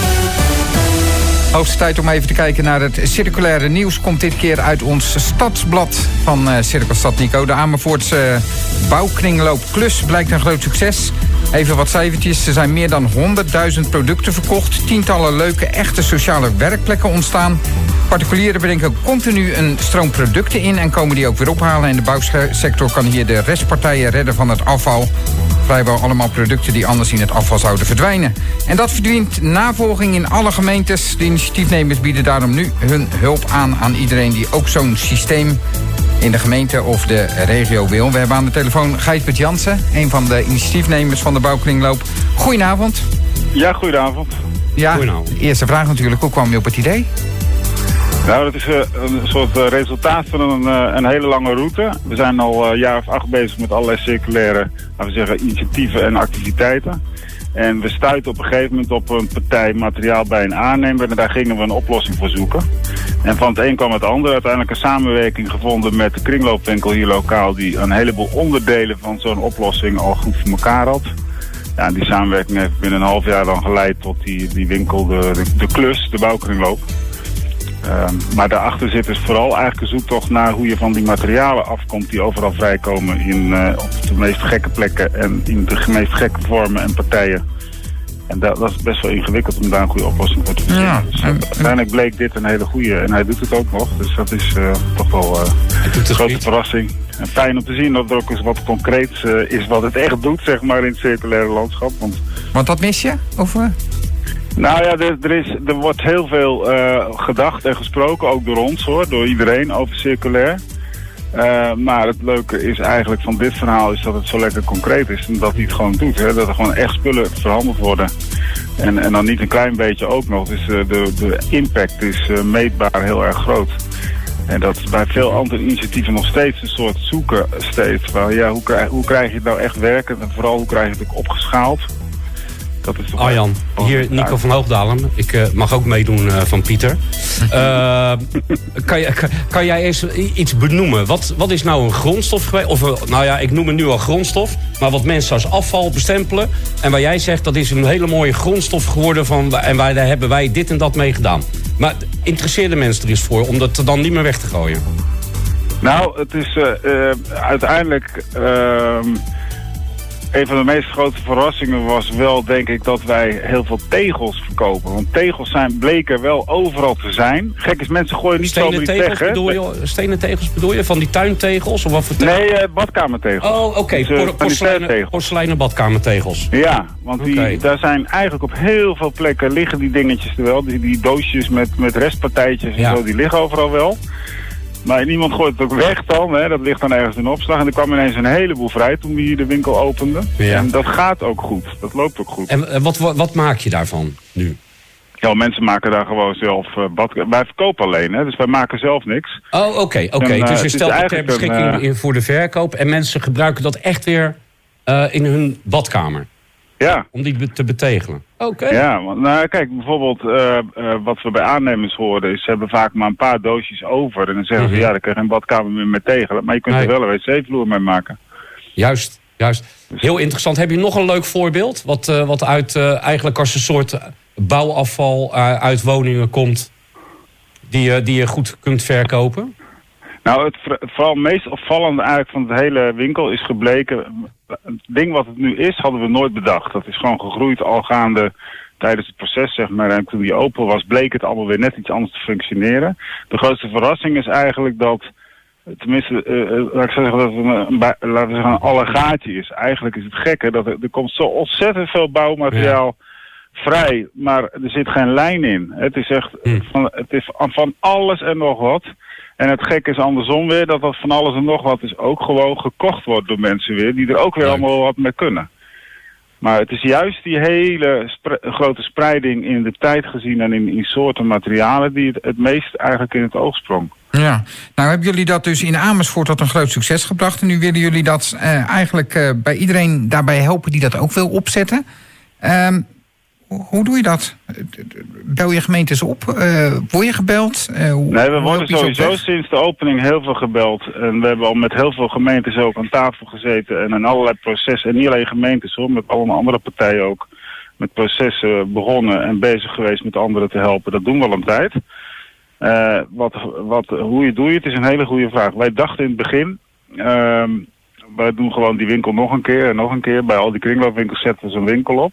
Hoogste tijd om even te kijken naar het circulaire nieuws. Komt dit keer uit ons stadsblad van eh Cirkelstad Nico. De Amervoortse eh, bouwkringloop Klus blijkt een groot succes. Even wat cijfertjes. Er zijn meer dan 100.000 producten verkocht. Tientallen leuke, echte sociale werkplekken ontstaan. Particulieren brengen continu een stroom producten in... en komen die ook weer ophalen. En de bouwsector kan hier de restpartijen redden van het afval. Vrijwel allemaal producten die anders in het afval zouden verdwijnen. En dat verdient navolging in alle gemeentes. De initiatiefnemers bieden daarom nu hun hulp aan aan iedereen... die ook zo'n systeem in de gemeente of de regio wil. We hebben aan de telefoon Gijsbert Jansen... een van de initiatiefnemers van de bouwkringloop. Goedenavond. Ja, goedenavond. Ja, Goedenavond. eerste vraag natuurlijk. Hoe kwam je op het idee? Nou, dat is eh, een soort eh, resultaat van een, eh, een hele lange route. We zijn al een jaar of acht bezig met allerlei circulaire laten we zeggen, initiatieven en activiteiten. En we stuiten op een gegeven moment op een partij materiaal bij een aannemer. En daar gingen we een oplossing voor zoeken. En van het een kwam het ander. Uiteindelijk een samenwerking gevonden met de kringloopwinkel hier lokaal... die een heleboel onderdelen van zo'n oplossing al goed voor elkaar had. Ja, die samenwerking heeft binnen een half jaar dan geleid tot die, die winkel, de, de, de klus, de bouwkringloop. Ehm, maar daarachter zit dus vooral eigenlijk een zoektocht naar hoe je van die materialen afkomt die overal vrijkomen in, eh, op de meest gekke plekken en in de meest gekke vormen en partijen. En dat, dat is best wel ingewikkeld om daar een goede oplossing voor te verzinnen. Ja, dus, eh, uiteindelijk bleek dit een hele goede en hij doet het ook nog. Dus dat is eh, toch wel een grote verrassing. En fijn om te zien dat er ook eens wat concreets is wat het echt doet, zeg maar, in het circulaire landschap. Want Want wat mis je? Of? Nou ja, er, er, is, er wordt heel veel eh, gedacht en gesproken, ook door ons hoor, door iedereen over circulair. Eh, maar het leuke is eigenlijk van dit verhaal is dat het zo lekker concreet is en dat hij het gewoon doet. Hè? Dat er gewoon echt spullen verhandeld worden. En, en dan niet een klein beetje ook nog. Dus eh, de, de impact is meetbaar heel erg groot. En dat is bij veel andere initiatieven nog steeds een soort zoeken steeds. Van, ja, hoe, krijg, hoe krijg je het nou echt werkend en vooral hoe krijg je het ook opgeschaald. Dat is toch Arjan, hier Nico van Hoogdalen. Ik eh, mag ook meedoen eh, van Pieter. *laughs* Eh, kan, je, kan, kan jij eens iets benoemen? Wat, wat is nou een grondstof geweest? Of nou ja, ik noem het nu al grondstof. Maar wat mensen als afval bestempelen. En waar jij zegt dat is een hele mooie grondstof geworden. Van, en waar, daar hebben wij dit en dat mee gedaan. Maar interesseer de mensen er eens voor om dat dan niet meer weg te gooien. Nou, het is uiteindelijk... een van de meest grote verrassingen was wel, denk ik, dat wij heel veel tegels verkopen. Want tegels zijn, bleken wel overal te zijn. Gek is, mensen gooien niet Stenen zomaar iets tegels, weg, bedoel je, stenen tegels bedoel je? Van die tuintegels? Of wat voor tegels? Nee, eh, badkamertegels. Oh, oké. Dus, Por- van die Porseleinen, badkamertegels. Ja, want die, daar zijn eigenlijk op heel veel plekken liggen die dingetjes er wel. Die, die doosjes met, met restpartijtjes en Ja. zo, die liggen overal wel. Maar niemand gooit het ook weg dan, hè. dat ligt dan ergens in opslag. En er kwam ineens een heleboel vrij toen we hier de winkel openden. Ja. En dat gaat ook goed, dat loopt ook goed. En eh, wat, wat, wat maak je daarvan nu? Ja, mensen maken daar gewoon zelf uh, bad... Wij verkopen alleen, hè, dus wij maken zelf niks. Oh, oké. oké. Eh, Dus je stelt het ter een, beschikking in- voor de verkoop. En mensen gebruiken dat echt weer in hun badkamer. Ja, Om die te betegelen. Oké. ja want, nou, kijk, bijvoorbeeld eh, eh, wat we bij aannemers horen... is ze hebben vaak maar een paar doosjes over. En dan zeggen Mhm. ze, ja, dan kun je geen badkamer meer mee tegelen. Maar je kunt Nee. er wel een wc-vloer mee maken. Juist, juist. Heel interessant. Heb je nog een leuk voorbeeld? Wat, eh, wat uit eh, eigenlijk als een soort bouwafval eh, uit woningen komt. Die, je die je goed kunt verkopen? Nou, het vooral meest opvallende eigenlijk van het hele winkel is gebleken... Het ding wat het nu is, hadden we nooit bedacht. Dat is gewoon gegroeid al gaande tijdens het proces, zeg maar. En toen die open was, bleek het allemaal weer net iets anders te functioneren. De grootste verrassing is eigenlijk dat... Tenminste, eh, laat ik zeggen dat het een, een, laten we zeggen een allegaatje is. Eigenlijk is het gekke dat er, er komt zo ontzettend veel bouwmateriaal vrij, maar er zit geen lijn in. Het is echt Hm. van, het is van alles en nog wat. En het gekke is andersom weer dat dat van alles en nog wat is ook gewoon gekocht wordt door mensen weer, die er ook weer Leuk. allemaal wat mee kunnen. Maar het is juist die hele spre- grote spreiding in de tijd gezien en in, in soorten materialen die het, het meest eigenlijk in het oog sprong. Ja, nou hebben jullie dat dus in Amersfoort tot een groot succes gebracht. En nu willen jullie dat eh, eigenlijk eh, bij iedereen daarbij helpen die dat ook wil opzetten. Ehm, hoe- doe je dat? Bel je gemeentes op? Eh, word je gebeld? Hoe- Nee, we worden sowieso sinds de opening heel veel gebeld. En we hebben al met heel veel gemeentes ook aan tafel gezeten. En in allerlei processen. En niet alleen gemeentes hoor, met allemaal andere partijen ook. met processen begonnen en bezig geweest met anderen te helpen. Dat doen we al een tijd. Eh, wat, wat, hoe je doe je het is een hele goede vraag. Wij dachten in het begin, ehm, wij doen gewoon die winkel nog een keer en nog een keer. Bij al die kringloopwinkels zetten we zo'n winkel op.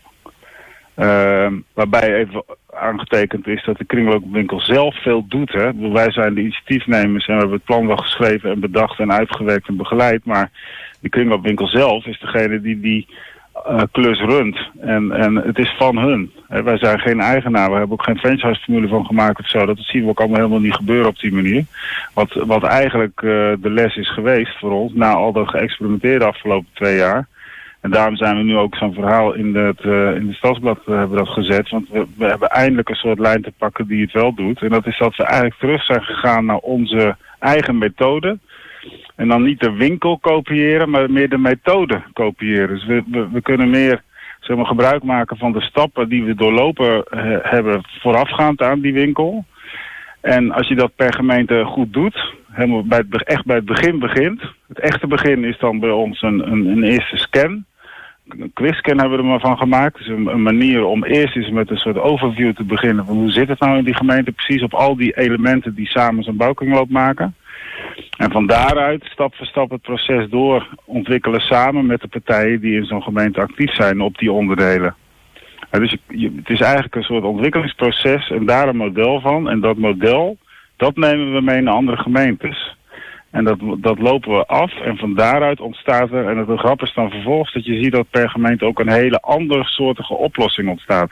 Ehm, waarbij even aangetekend is dat de kringloopwinkel zelf veel doet. Hè. Wij zijn de initiatiefnemers en we hebben het plan wel geschreven en bedacht en uitgewerkt en begeleid. Maar de kringloopwinkel zelf is degene die die eh, klus runt. En, en het is van hun. Wij zijn geen eigenaar. We hebben ook geen franchise-formule van gemaakt of zo. Dat zien we ook allemaal helemaal niet gebeuren op die manier. Wat, wat eigenlijk eh, de les is geweest voor ons, na al dat geëxperimenteerde afgelopen twee jaar. En daarom zijn we nu ook zo'n verhaal in het, eh, in de Stadsblad eh, hebben dat gezet. Want we, we hebben eindelijk een soort lijn te pakken die het wel doet. En dat is dat we eigenlijk terug zijn gegaan naar onze eigen methode. En dan niet de winkel kopiëren, maar meer de methode kopiëren. Dus we, we, kunnen meer zeg gebruik maken van de stappen die we doorlopen eh, hebben voorafgaand aan die winkel. En als je dat per gemeente goed doet, helemaal bij het, echt bij het begin begint. Het echte begin is dan bij ons een, een, een eerste scan. Een quizscan hebben we er maar van gemaakt. Dus een, een manier om eerst eens met een soort overview te beginnen. Van hoe zit het nou in die gemeente precies op al die elementen die samen zo'n bouwkringloop maken. En van daaruit stap voor stap het proces door ontwikkelen samen met de partijen die in zo'n gemeente actief zijn op die onderdelen. Ja, dus het is eigenlijk een soort ontwikkelingsproces en daar een model van. En dat model, dat nemen we mee naar andere gemeentes. En dat, dat lopen we af en van daaruit ontstaat er, en het grap is dan vervolgens dat je ziet dat per gemeente ook een hele andere soortige oplossing ontstaat.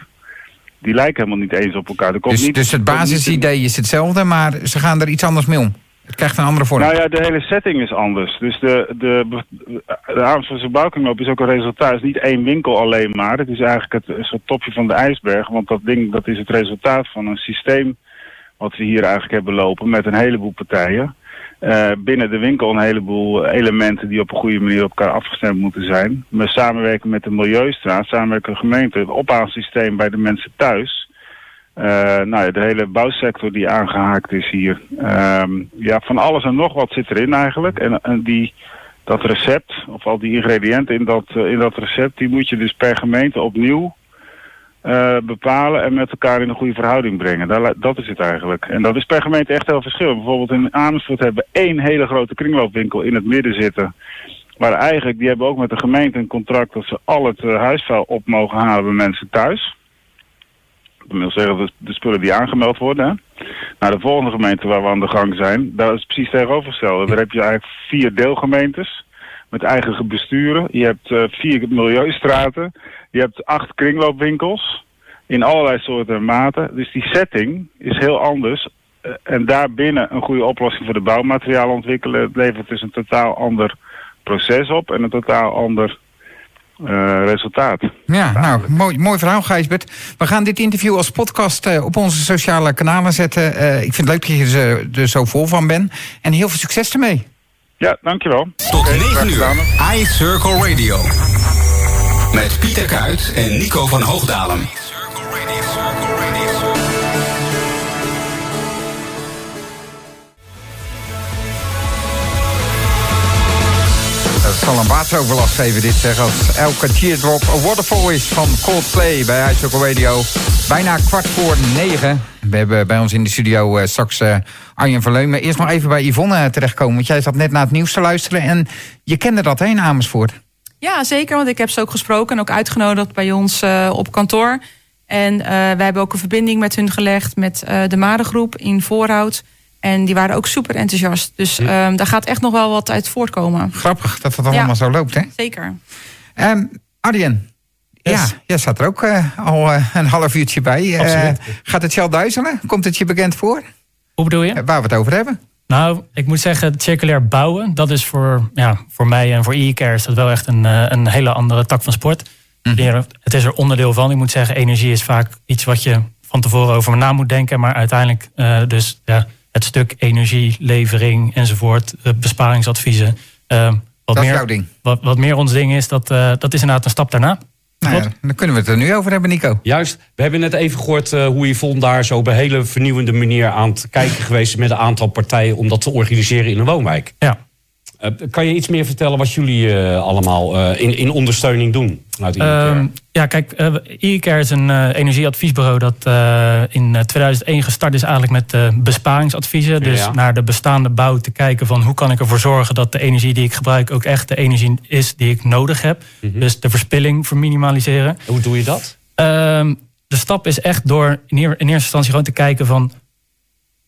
Die lijken helemaal niet eens op elkaar. Er komt Dus, niet- dus het basisidee is hetzelfde, maar ze gaan er iets anders mee om. Het krijgt een andere vorm. Nou ja, de hele setting is anders. Dus de, de, de Amersfoortse bouwkringloop is ook een resultaat. Het is niet één winkel alleen maar. Het is eigenlijk het, soort topje van de ijsberg. Want dat ding dat is het resultaat van een systeem wat we hier eigenlijk hebben lopen met een heleboel partijen. Eh, binnen de winkel een heleboel elementen die op een goede manier op elkaar afgestemd moeten zijn. We samenwerken met de Milieustraat, samenwerken met de gemeente, het ophaalsysteem bij de mensen thuis. Eh, nou ja, de hele bouwsector die aangehaakt is hier. Ehm, ja, van alles en nog wat zit erin eigenlijk. En, en die, dat recept, of al die ingrediënten in dat, eh, in dat recept, die moet je dus per gemeente opnieuw eh, bepalen en met elkaar in een goede verhouding brengen. Daar, dat is het eigenlijk. En dat is per gemeente echt heel verschillend. Bijvoorbeeld in Amersfoort hebben we één hele grote kringloopwinkel in het midden zitten. Maar eigenlijk, die hebben ook met de gemeente een contract dat ze al het eh, huisvuil op mogen halen bij mensen thuis. Dat wil zeggen de, de spullen die aangemeld worden. Nou, de volgende gemeente waar we aan de gang zijn, daar is het precies tegenovergestelde. Daar heb je eigenlijk vier deelgemeentes met eigen besturen. Je hebt eh, vier milieustraten. Je hebt acht kringloopwinkels in allerlei soorten en maten. Dus die setting is heel anders. Eh, en daarbinnen een goede oplossing voor de bouwmaterialen ontwikkelen levert dus een totaal ander proces op en een totaal ander eh, resultaat. Ja, nou, mooi, mooi verhaal, Gijsbert. We gaan dit interview als podcast op onze sociale kanalen zetten. Ik vind het leuk dat je er, er zo vol van bent. En heel veel succes ermee. Ja, dankjewel. Tot Oké, 9 graag uur. iCircle Radio. Met Pieter Kuit en Nico van Hoogdalen. Het zal een wateroverlast geven dit zeg. Als elke teardrop een waterfall is van Coldplay bij iCircle Radio. Bijna kwart voor negen. We hebben bij ons in de studio eh, straks eh, Arjen Verleumen. Eerst nog even bij Yvonne eh, terechtkomen. Want jij zat net naar het nieuws te luisteren. En je kende dat heen Amersfoort. Ja, zeker. Want ik heb ze ook gesproken en ook uitgenodigd bij ons op kantoor. En wij hebben ook een verbinding met hun gelegd met de Marengroep in Voorhout. En die waren ook super enthousiast. Dus ehm, daar gaat echt nog wel wat uit voortkomen. Grappig dat dat Ja. allemaal zo loopt, hè? Zeker. Ehm Arjen. Yes. Ja, jij staat er ook eh, al eh, een half uurtje bij. Eh, gaat het Shell duizelen? Komt het je bekend voor? Hoe bedoel je? Waar we het over hebben? Nou, ik moet zeggen, het circulair bouwen, dat is voor, ja, voor mij en voor e-care is dat wel echt een, een hele andere tak van sport. Leren- Het is er onderdeel van. Ik moet zeggen, energie is vaak iets wat je van tevoren over na moet denken. Maar uiteindelijk eh, dus ja, het stuk energielevering enzovoort, eh, besparingsadviezen. eh, wat, Dat is meer, jouw ding. Wat, wat meer ons ding is, dat, eh, dat is inderdaad een stap daarna. Nou, ja, dan kunnen we het er nu over hebben, Nico. Juist, we hebben net even gehoord eh, hoe Yvonne daar zo op een hele vernieuwende manier aan het kijken geweest is met een aantal partijen om dat te organiseren in een woonwijk. Ja. Eh, kan je iets meer vertellen wat jullie eh, allemaal eh, in, in ondersteuning doen? Ehm, ja, kijk, uh, is een energieadviesbureau dat in eh, 2001 gestart is eigenlijk met besparingsadviezen. Dus Ja. naar de bestaande bouw te kijken van hoe kan ik ervoor zorgen dat de energie die ik gebruik ook echt de energie is die ik nodig heb. Mhm. Dus de verspilling verminimaliseren. Hoe doe je dat? Ehm, de stap is echt door in eerste instantie gewoon te kijken van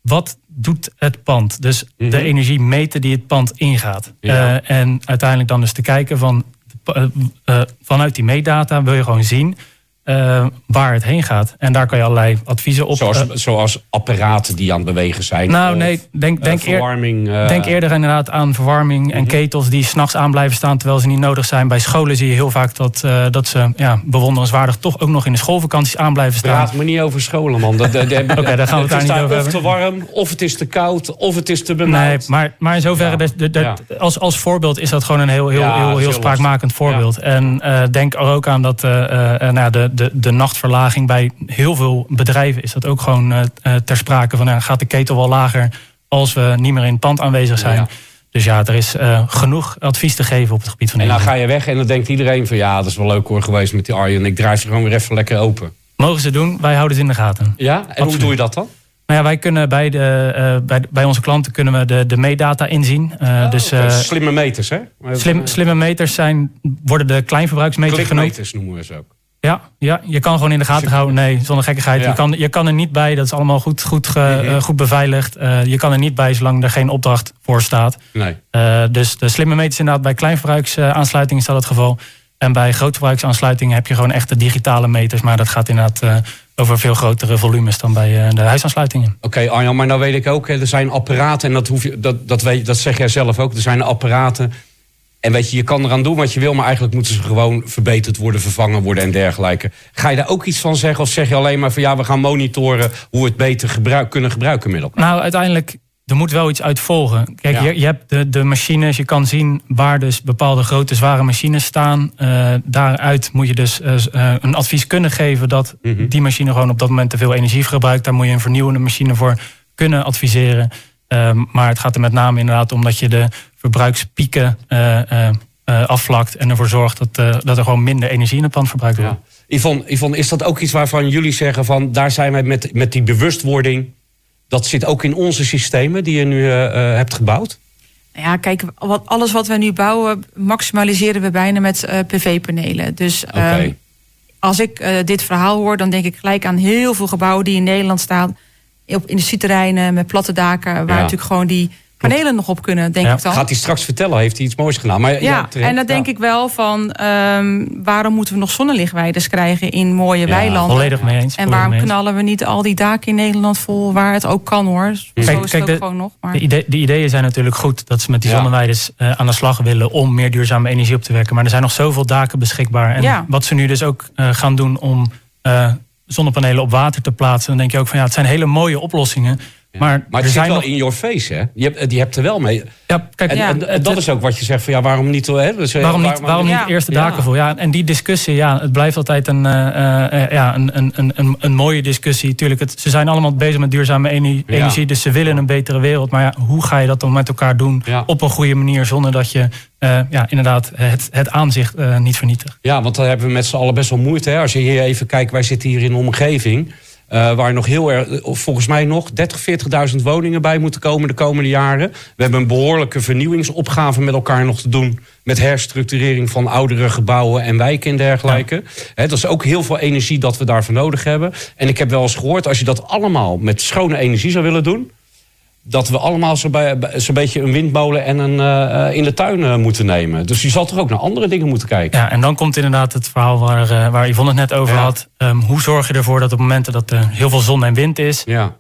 wat doet het pand? Dus Mhm. de energie meten die het pand ingaat. Ja. Eh, en uiteindelijk dan dus te kijken van eh, eh, vanuit die meetdata wil je gewoon zien eh, waar het heen gaat. En daar kan je allerlei adviezen op. Zoals, eh, zoals apparaten die aan het bewegen zijn. nou, of, nee, denk, eh, denk, eer- denk eerder inderdaad aan verwarming Mhm. en ketels die s'nachts aan blijven staan terwijl ze niet nodig zijn. Bij scholen zie je heel vaak dat, dat ze ja, bewonderenswaardig toch ook nog in de schoolvakanties aan blijven staan. Praat me niet over scholen, man. *laughs* Oké, daar gaan we het daar niet over Of te warm, of het is te koud, of het is te Nee, benauwd. maar, maar in zoverre, Ja. dat- dat- dat- Ja. als, als voorbeeld is dat gewoon een heel, heel, Ja, heel, heel heel spraakmakend voorbeeld. En denk er ook aan dat nou, de, de, de nachtverlaging bij heel veel bedrijven is dat ook gewoon eh, eh, ter sprake van gaat de ketel wel lager als we niet meer in het pand aanwezig zijn. Ja. Dus ja, er is eh, genoeg advies te geven op het gebied van En dan energie. ga je weg en dan denkt iedereen van... ja, dat is wel leuk hoor geweest met die Arjen. Ik draai ze gewoon weer even lekker open. Mogen ze doen, wij houden ze in de gaten. Ja? En hoe doe je dat dan? Nou ja, wij kunnen bij, de, bij, bij onze klanten kunnen we de, de meetdata inzien. Eh, dus slimme meters, hè? slim, slimme meters zijn, worden de kleinverbruiksmeters genoemd. Klikmeters noemen we ze ook. Ja, ja, je kan gewoon in de gaten houden. Nee, zonder gekkigheid. Ja. Je, kan, je kan er niet bij. Dat is allemaal goed, goed, ge- eh, goed beveiligd. Eh, je kan er niet bij zolang er geen opdracht voor staat. Nee. Eh, dus de slimme meters inderdaad bij kleinverbruiksaansluitingen is dat het geval. En bij grootverbruiksaansluitingen heb je gewoon echte digitale meters. Maar dat gaat inderdaad over veel grotere volumes dan bij de huisaansluitingen. Oké, Arjan, maar nou weet ik ook, er zijn apparaten, en dat, hoef je, dat, dat, weet, dat zeg jij zelf ook, er zijn apparaten. En weet je, je kan eraan doen wat je wil, maar eigenlijk moeten ze gewoon verbeterd worden, vervangen worden en dergelijke. Ga je daar ook iets van zeggen, of zeg je alleen maar van ja, we gaan monitoren hoe we het beter gebruik, kunnen gebruiken met elkaar? Nou, uiteindelijk, er moet wel iets uit volgen. Kijk, Ja. je, je hebt de, de machines, je kan zien waar dus bepaalde grote, zware machines staan. Eh, daaruit moet je dus eh, eh, een advies kunnen geven dat Mhm. die machine gewoon op dat moment te veel energie verbruikt. Daar moet je een vernieuwende machine voor kunnen adviseren. Ehm, maar het gaat er met name inderdaad om dat je de verbruikspieken eh, eh, eh, afvlakt en ervoor zorgt dat, eh, dat er gewoon minder energie in het pand verbruikt wordt. Ja. Yvonne, Yvonne, is dat ook iets waarvan jullie zeggen van daar zijn wij met, met die bewustwording, dat zit ook in onze systemen die je nu eh, eh, hebt gebouwd? Ja, kijk, wat, alles wat we nu bouwen, maximaliseren we bijna met eh, PV-panelen. Dus Oké. ehm, als ik eh, dit verhaal hoor, dan denk ik gelijk aan heel veel gebouwen die in Nederland staan. Op industrieterreinen met platte daken, waar Ja. natuurlijk gewoon die panelen nog op kunnen, denk Ja. ik dan. Gaat hij straks vertellen, heeft hij iets moois gedaan? Maar, ja, en dan denk ja. ik wel van, ehm, waarom moeten we nog zonnelichtweiders krijgen in mooie Ja, weilanden? Volledig mee eens. En waarom knallen we niet al die daken in Nederland vol waar het ook kan hoor? Zo Kijk, is het kijk, de- gewoon nog. Maar... De, idee, de ideeën zijn natuurlijk goed dat ze met die Ja. zonneweiders eh, aan de slag willen om meer duurzame energie op te wekken. Maar er zijn nog zoveel daken beschikbaar. En Ja. wat ze nu dus ook eh, gaan doen om eh, zonnepanelen op water te plaatsen, dan denk je ook van ja, het zijn hele mooie oplossingen. Maar, Maar het zit wel nog. in your face, hè? Je hebt, die hebt er wel mee. Ja, kijk, En, Ja, en, dat is ook wat je zegt van ja, waarom niet? Hè? Dus, eh, Waarom niet, waarom niet Ja. eerst de Ja. daken vol? Ja, en die discussie, ja, het blijft altijd een, eh, eh, ja, een, een, een, een, een mooie discussie. Tuurlijk, het, ze zijn allemaal bezig met duurzame energie, dus ze willen een betere wereld. Maar ja, hoe ga je dat dan met elkaar doen op een goede manier zonder dat je ja, inderdaad het, het aanzicht niet vernietigt? Ja, want dan hebben we met z'n allen best wel moeite. Hè? Als je hier even kijkt, wij zitten hier in een omgeving. Eh, waar nog heel erg, volgens mij nog 30, 40.000 woningen bij moeten komen de komende jaren. We hebben een behoorlijke vernieuwingsopgave met elkaar nog te doen. Met herstructurering van oudere gebouwen en wijken en dergelijke. Dat is ook heel veel energie dat we daarvoor nodig hebben. En ik heb wel eens gehoord, als je dat allemaal met schone energie zou willen doen. Dat we allemaal zo'n zo'n beetje een windmolen en een eh, eh, in de tuin eh, moeten nemen. Dus je zal toch ook naar andere dingen moeten kijken. Ja, en dan komt inderdaad het verhaal waar, eh, waar Yvonne het net over Ja. had. Ehm, hoe zorg je ervoor dat op momenten dat er heel veel zon en wind is, Ja.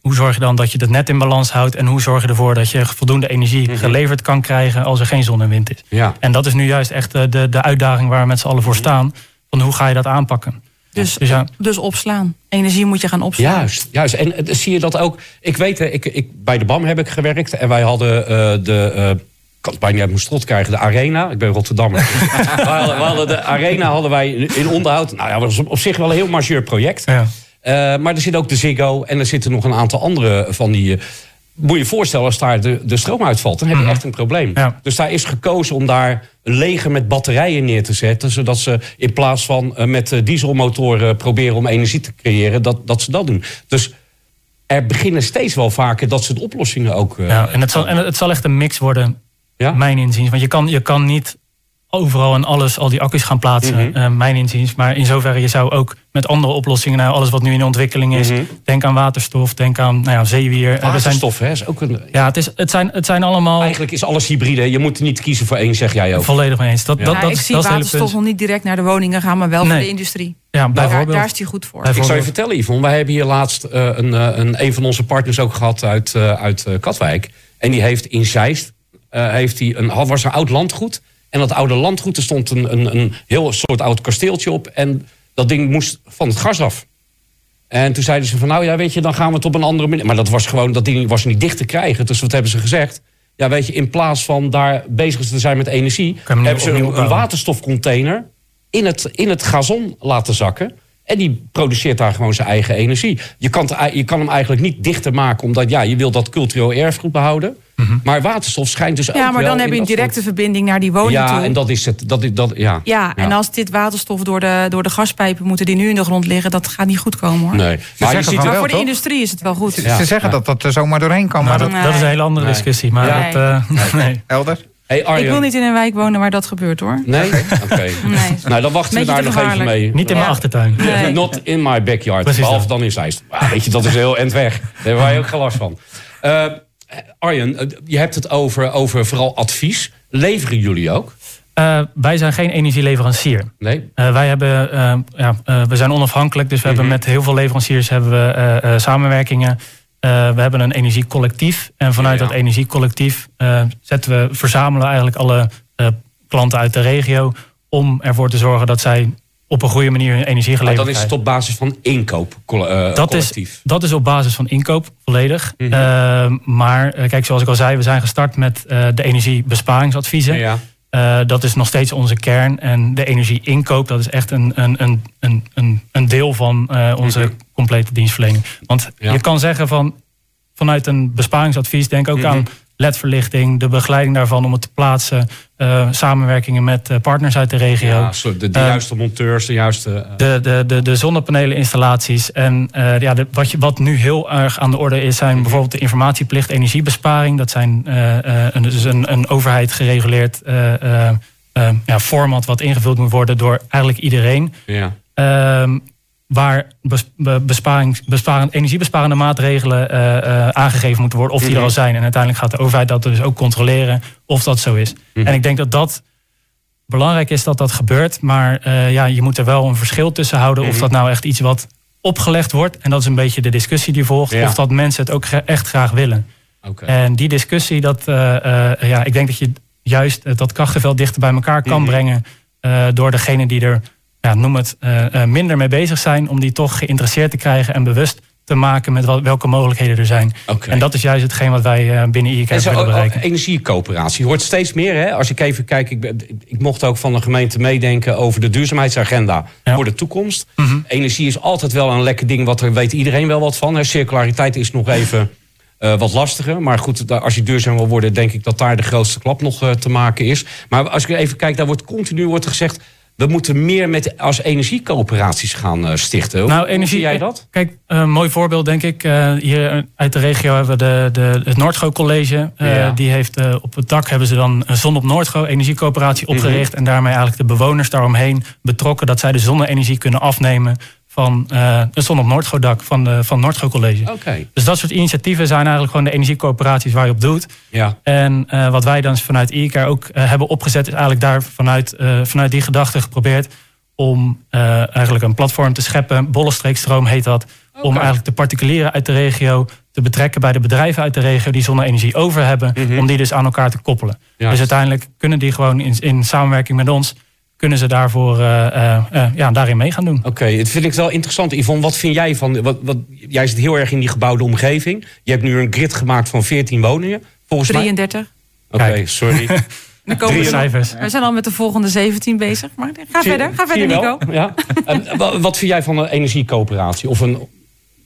Hoe zorg je dan dat je het net in balans houdt? En hoe zorg je ervoor dat je voldoende energie Mhm. geleverd kan krijgen als er geen zon en wind is? Ja. En dat is nu juist echt de, de uitdaging waar we met z'n allen voor staan. Van hoe ga je dat aanpakken? Dus, Dus ja, dus opslaan. Energie moet je gaan opslaan. Juist, juist. En eh, zie je dat ook? Ik weet, ik, ik, bij de BAM heb ik gewerkt en wij hadden eh, de. eh, ik kan het bijna uit mijn strot krijgen, de Arena. Ik ben Rotterdammer. *laughs* we, hadden, we hadden de Arena hadden wij in onderhoud. Nou ja, dat was op zich wel een heel majeur project. ja. Eh, maar er zit ook de Ziggo en er zitten nog een aantal andere van die. Moet je je voorstellen als daar de, de stroom uitvalt. Dan heb je echt een probleem. Ja. Dus daar is gekozen om daar leger met batterijen neer te zetten. Zodat ze in plaats van eh, met eh, dieselmotoren proberen om energie te creëren, dat, dat ze dat doen. Dus er beginnen steeds wel vaker dat soort oplossingen ook. eh, Ja, en het zal, en het zal echt een mix worden, Ja? mijn inziens. Want je kan, je kan niet overal en alles, al die accu's gaan plaatsen, Mhm. eh, mijn inziens. Maar in zoverre, je zou ook met andere oplossingen, nou, alles wat nu in ontwikkeling is, Mhm. denk aan waterstof, denk aan nou ja, zeewier. Eh, er zijn, Waterstof, hè, is ook een. ja, het, is, het, zijn, het zijn allemaal Eigenlijk is alles hybride. Je moet niet kiezen voor één, zeg jij ook. volledig mee eens. Dat, Ja. dat, Ja, dat, ik is, zie dat is het hele waterstof punt. nog niet direct naar de woningen gaan, maar wel voor Nee. de industrie. Ja, Daar, bijvoorbeeld. daar is die goed voor. Ik zou je vertellen, Yvonne. Wij hebben hier laatst eh, een, een, een van onze partners ook gehad uit, uit Katwijk. En die heeft in Zeist, eh, heeft die een, was een oud landgoed. En dat oude landgoed, er stond een, een, een heel soort oud kasteeltje op. En dat ding moest van het gas af. En toen zeiden ze van, nou ja, weet je, dan gaan we het op een andere manier. Maar dat was gewoon, dat ding was niet dicht te krijgen. Dus wat hebben ze gezegd? Ja, weet je, in plaats van daar bezig te zijn met energie... hebben ze een, een waterstofcontainer in het, in het gazon laten zakken. En die produceert daar gewoon zijn eigen energie. Je kan, het je kan hem eigenlijk niet dichter maken, omdat ja, je wil dat cultureel erfgoed behouden. Mhm. Maar waterstof schijnt dus ook Ja, maar dan heb je een directe soort- verbinding naar die woning Ja, toe. en dat is het. Dat is, dat, ja. Ja, en als dit waterstof door de, door de gaspijpen moeten die nu in de grond liggen, dat gaat niet goed komen hoor. Nee. Maar je ziet Maar wel, voor de industrie is het wel goed. Ze, Ja. ze zeggen Ja. dat dat er zomaar doorheen kan, maar Maar dat, dat, dat is een hele andere Nee. discussie. Maar Ja. dat, eh, *laughs* nee. Elder? Hey, Arjen. Ik wil niet in een wijk wonen waar dat gebeurt hoor. Nee? Oké. Nee. Nou, dan wachten we daar nog even mee. Niet in mijn Ja. achtertuin. Nee. Not in my backyard. Precies behalve dan in Zeist. Ah, weet je, dat is heel end weg. Daar hebben wij ook geen last van. Eh, Arjen, eh, je hebt het over, over vooral advies. Leveren jullie ook? Eh, wij zijn geen energieleverancier. Nee? Eh, wij hebben, eh, ja, eh, we zijn onafhankelijk, dus we hebben Mhm. met heel veel leveranciers hebben we, eh, eh, samenwerkingen. Eh, we hebben een energiecollectief. En vanuit Ja. dat energiecollectief eh, zetten we, verzamelen we eigenlijk alle eh, klanten uit de regio. Om ervoor te zorgen dat zij op een goede manier hun energie Maar geleverd dan is het op basis van inkoop eh, dat, is, collectief. dat is op basis van inkoop, volledig. Mhm. Eh, maar eh, kijk, zoals ik al zei, we zijn gestart met de energiebesparingsadviezen. Ja. Dat is nog steeds onze kern. En de energieinkoop, dat is echt een, een, een, een, een, deel van onze Mhm. complete dienstverlening. Want Ja. je kan zeggen van vanuit een besparingsadvies, denk ook Mhm. aan LED-verlichting, de begeleiding daarvan om het te plaatsen, eh, samenwerkingen met eh, partners uit de regio. Ja, de, de Eh, juiste monteurs, de juiste... De, de, de, de zonnepaneleninstallaties. En ja, de, wat, je, wat nu heel erg aan de orde is, zijn bijvoorbeeld de informatieplicht energiebesparing. Dat zijn een, dus een, een overheid gereguleerd ja, format wat ingevuld moet worden door eigenlijk iedereen. ja. Ehm, waar bes- be- besparing, besparend, energiebesparende maatregelen eh, eh, aangegeven moeten worden, of die er Mhm. al zijn. En uiteindelijk gaat de overheid dat dus ook controleren of dat zo is. Mhm. En ik denk dat dat belangrijk is dat dat gebeurt. Maar eh, ja, je moet er wel een verschil tussen houden. Mhm. Of dat nou echt iets wat opgelegd wordt. En dat is een beetje de discussie die volgt. Ja. Of dat mensen het ook echt graag willen. Oké. En die discussie, dat, ja, ik denk dat je juist dat krachtenveld dichter bij elkaar kan Mhm. brengen. door degene die er, ja, noem het, eh, eh, minder mee bezig zijn. Om die toch geïnteresseerd te krijgen en bewust te maken met wat, welke mogelijkheden er zijn. En dat is juist hetgeen wat wij eh, binnen IEK En zo, willen bereiken. energiecoöperatie. Je hoort steeds meer, hè? Als ik even kijk, ik, ik mocht ook van de gemeente meedenken over de duurzaamheidsagenda Ja. voor de toekomst. Mhm. Energie is altijd wel een lekker ding, wat er weet iedereen wel wat van. Hè. Circulariteit is nog even wat lastiger. Maar goed, als je duurzaam wil worden, denk ik dat daar de grootste klap nog te maken is. Maar als ik even kijk, daar wordt continu wordt gezegd. We moeten meer met als energiecoöperaties gaan eh, stichten. Hoe- Nou, energie, jij dat? Kijk, een mooi voorbeeld denk ik. eh, hier uit de regio hebben we de, de, het Noordgo College. Eh, Ja. Die heeft eh, op het dak hebben ze dan een Zon op Noordgo energiecoöperatie Mhm. opgericht. En daarmee eigenlijk de bewoners daaromheen betrokken. Dat zij de zonne-energie kunnen afnemen van eh het Zon op Noordgo dak van, de, van Noordgo College. Dus dat soort initiatieven zijn eigenlijk gewoon de energiecoöperaties waar je op doet. ja. En eh, wat wij dan vanuit IEK ook eh, hebben opgezet, is eigenlijk daar vanuit, eh, vanuit die gedachte geprobeerd om eh, eigenlijk een platform te scheppen. Bollenstreekstroom heet dat. Om eigenlijk de particulieren uit de regio te betrekken bij de bedrijven uit de regio die zonne-energie over hebben. Mhm. Om die dus aan elkaar te koppelen. Juist. Dus uiteindelijk kunnen die gewoon in, in samenwerking met ons, kunnen ze daarvoor eh, eh, eh, ja, daarin mee gaan doen. Oké, dat vind ik wel interessant. Yvonne, wat vind jij van... Wat, wat, jij zit heel erg in die gebouwde omgeving. Je hebt nu een grid gemaakt van 14 woningen. Volgens mij... 33. Oké, sorry. Dan *laughs* komen Drie we, cijfers. we zijn al met de volgende 17 bezig. Maar ga Zie- verder, ga verder? Nico. Ja. Wat vind jij van een energiecoöperatie? Of een...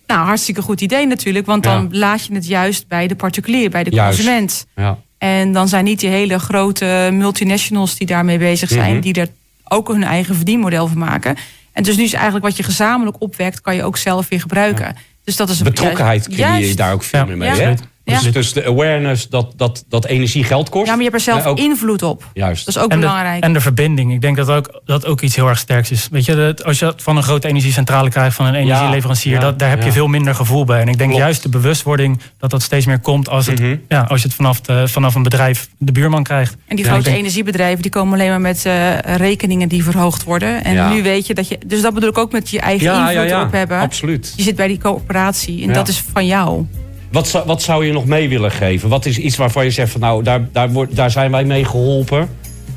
Nou, hartstikke goed idee natuurlijk. Want dan Ja. laat je het juist bij de particulier, bij de Juist. consument. Ja. En dan zijn niet die hele grote multinationals die daarmee bezig zijn, Mhm. die er ook hun eigen verdienmodel van maken. En dus nu is eigenlijk wat je gezamenlijk opwekt, kan je ook zelf weer gebruiken. Dus dat is een Betrokkenheid creëer je daar ook veel meer mee. ja. Dus, Ja. dus de awareness dat, dat, dat energie geld kost. Ja, maar je hebt er zelf ook- invloed op. Juist. Dat is ook en, de, belangrijk. en de verbinding. Ik denk dat ook, dat ook iets heel erg sterks is. Weet je, dat als je dat van een grote energiecentrale krijgt, van een energieleverancier, ja, dat, daar heb ja. je veel minder gevoel bij. En ik denk Klopt. juist de bewustwording dat dat steeds meer komt als, het, Mhm. ja, als je het vanaf, de, vanaf een bedrijf de buurman krijgt. En die grote denk- energiebedrijven die komen alleen maar met eh, rekeningen die verhoogd worden. En Ja. nu weet je dat je. Dus dat bedoel ik ook met je eigen ja, invloed ja, ja, erop hebben. absoluut. Je zit bij die coöperatie en Ja. dat is van jou. Wat zou, wat zou je nog mee willen geven? Wat is iets waarvan je zegt van nou, daar, daar, wordt, daar zijn wij mee geholpen.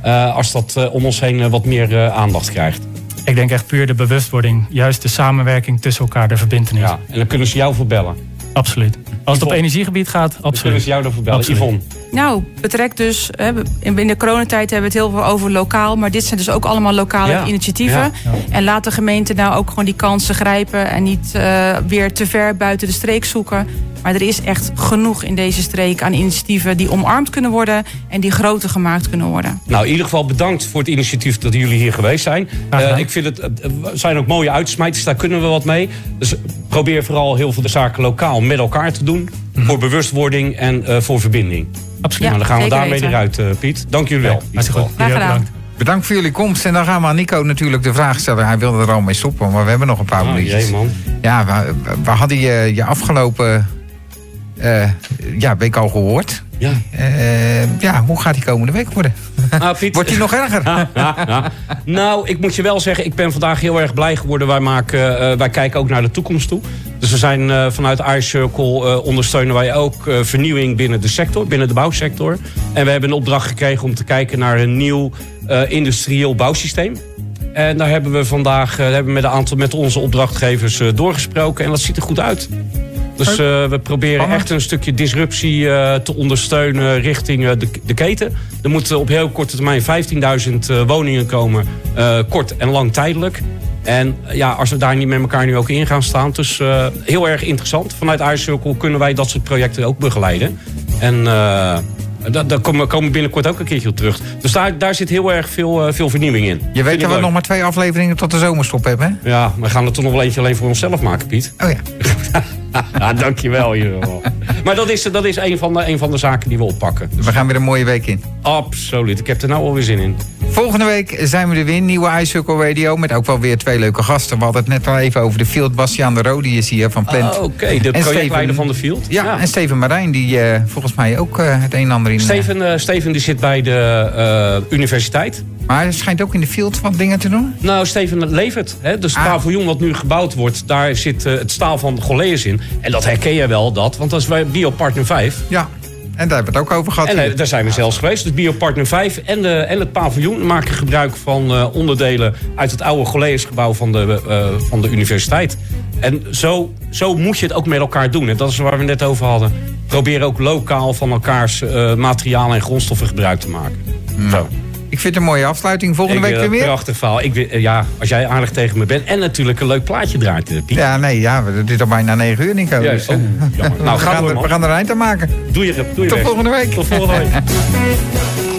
eh, als dat eh, om ons heen eh, wat meer aandacht krijgt. Ik denk echt puur de bewustwording. Juist de samenwerking tussen elkaar, de verbindenis. Ja. En dan kunnen ze jou verbellen. Absoluut. Als het op energiegebied gaat, Dan kunnen absoluut. ze jou dan verbellen. Absoluut. Yvonne. Nou, betrek dus. Hè, in de coronatijd hebben we het heel veel over lokaal. Maar dit zijn dus ook allemaal lokale Ja. initiatieven. Ja. En laat de gemeente nou ook gewoon die kansen grijpen. En niet eh, weer te ver buiten de streek zoeken. Maar er is echt genoeg in deze streek aan initiatieven die omarmd kunnen worden. En die groter gemaakt kunnen worden. Nou, in ieder geval bedankt voor het initiatief dat jullie hier geweest zijn. Eh, ik vind het, het zijn ook mooie uitsmijters, daar kunnen we wat mee. Dus probeer vooral heel veel de zaken lokaal met elkaar te doen. *laughs* Voor bewustwording en eh, voor verbinding. Absoluut. nou, dan gaan we daarmee weten. eruit, eh, Piet. Dank jullie wel. goed. Gedaan. bedankt. Bedankt voor jullie komst. En dan gaan we aan Nico natuurlijk de vraag stellen. Hij wilde er al mee stoppen, maar we hebben nog een paar Oh, minuutjes. jee, man. Ja, we, we hadden je, je afgelopen eh, ja, week al gehoord. Ja. Eh, ja, hoe gaat die komende week worden? Nou, *laughs* Piet, Wordt die nog erger? nou, ik moet je wel zeggen, ik ben vandaag heel erg blij geworden. Wij, maken, eh, wij kijken ook naar de toekomst toe. Dus we zijn vanuit iCircle ondersteunen wij ook vernieuwing binnen de sector, binnen de bouwsector. En we hebben een opdracht gekregen om te kijken naar een nieuw industrieel bouwsysteem. En daar hebben we vandaag hebben we met, een aantal, met onze opdrachtgevers doorgesproken. En dat ziet er goed uit. Dus eh, we proberen Spannend. echt een stukje disruptie eh, te ondersteunen richting eh, de, de keten. Er moeten op heel korte termijn 15.000 eh, woningen komen, kort en lang tijdelijk. En ja, als we daar niet met elkaar nu ook in gaan staan. Dus heel erg interessant. Vanuit iCircle kunnen wij dat soort projecten ook begeleiden. En eh, daar, komen we binnenkort ook een keertje op terug. Dus daar, daar zit heel erg veel, veel vernieuwing in. Je weet dat we leuk. nog maar twee afleveringen tot de zomerstop hebben, hè? Ja, we gaan er toch nog wel eentje alleen voor onszelf maken, Piet. Oh ja. *laughs* Ja, *laughs* dankjewel. in ieder geval. Maar dat is, dat is een, van de, een van de zaken die we oppakken. We gaan weer een mooie week in. Absoluut. Ik heb er nou alweer zin in. Volgende week zijn we er weer. Nieuwe iCircle Radio. Met ook wel weer twee leuke gasten. We hadden het net al even over de field. Bastiaan de Rode is hier van Plant. Oh, Oké, de En projectleider van de Field. ja, en Steven Marijn, die eh, volgens mij ook eh, het een en ander in... eh, Steven, Steven die zit bij de universiteit. Maar hij schijnt ook in de field wat dingen te doen. Nou, Steven levert. Hè? Dus het Ah. paviljoen wat nu gebouwd wordt, daar zit eh, het staal van Goleus in. En dat herken je wel, dat. Want dat is bij Biopartner 5. Ja, en daar hebben we het ook over gehad. En hier. eh, daar zijn we zelfs geweest. Dus Biopartner 5 en, de, en het paviljoen maken gebruik van eh, onderdelen uit het oude Goleusgebouw van de, eh, van de universiteit. En zo, zo moet je het ook met elkaar doen. En dat is waar we het net over hadden. Probeer ook lokaal van elkaars eh, materialen en grondstoffen gebruik te maken. Zo. Ik vind het een mooie afsluiting. Volgende Ik, week eh, weer meer. Prachtig verhaal. Ik, eh, ja, als jij aardig tegen me bent. En natuurlijk een leuk plaatje draait, eh, Piet. Ja, nee, ja, we- dit is al bijna 9 uur, Nico. Dus, oh. *laughs* Nou, we, ga gaan door, er, we gaan er een eind aan maken. Doe je, doe je Tot volgende week. Tot volgende week. *laughs*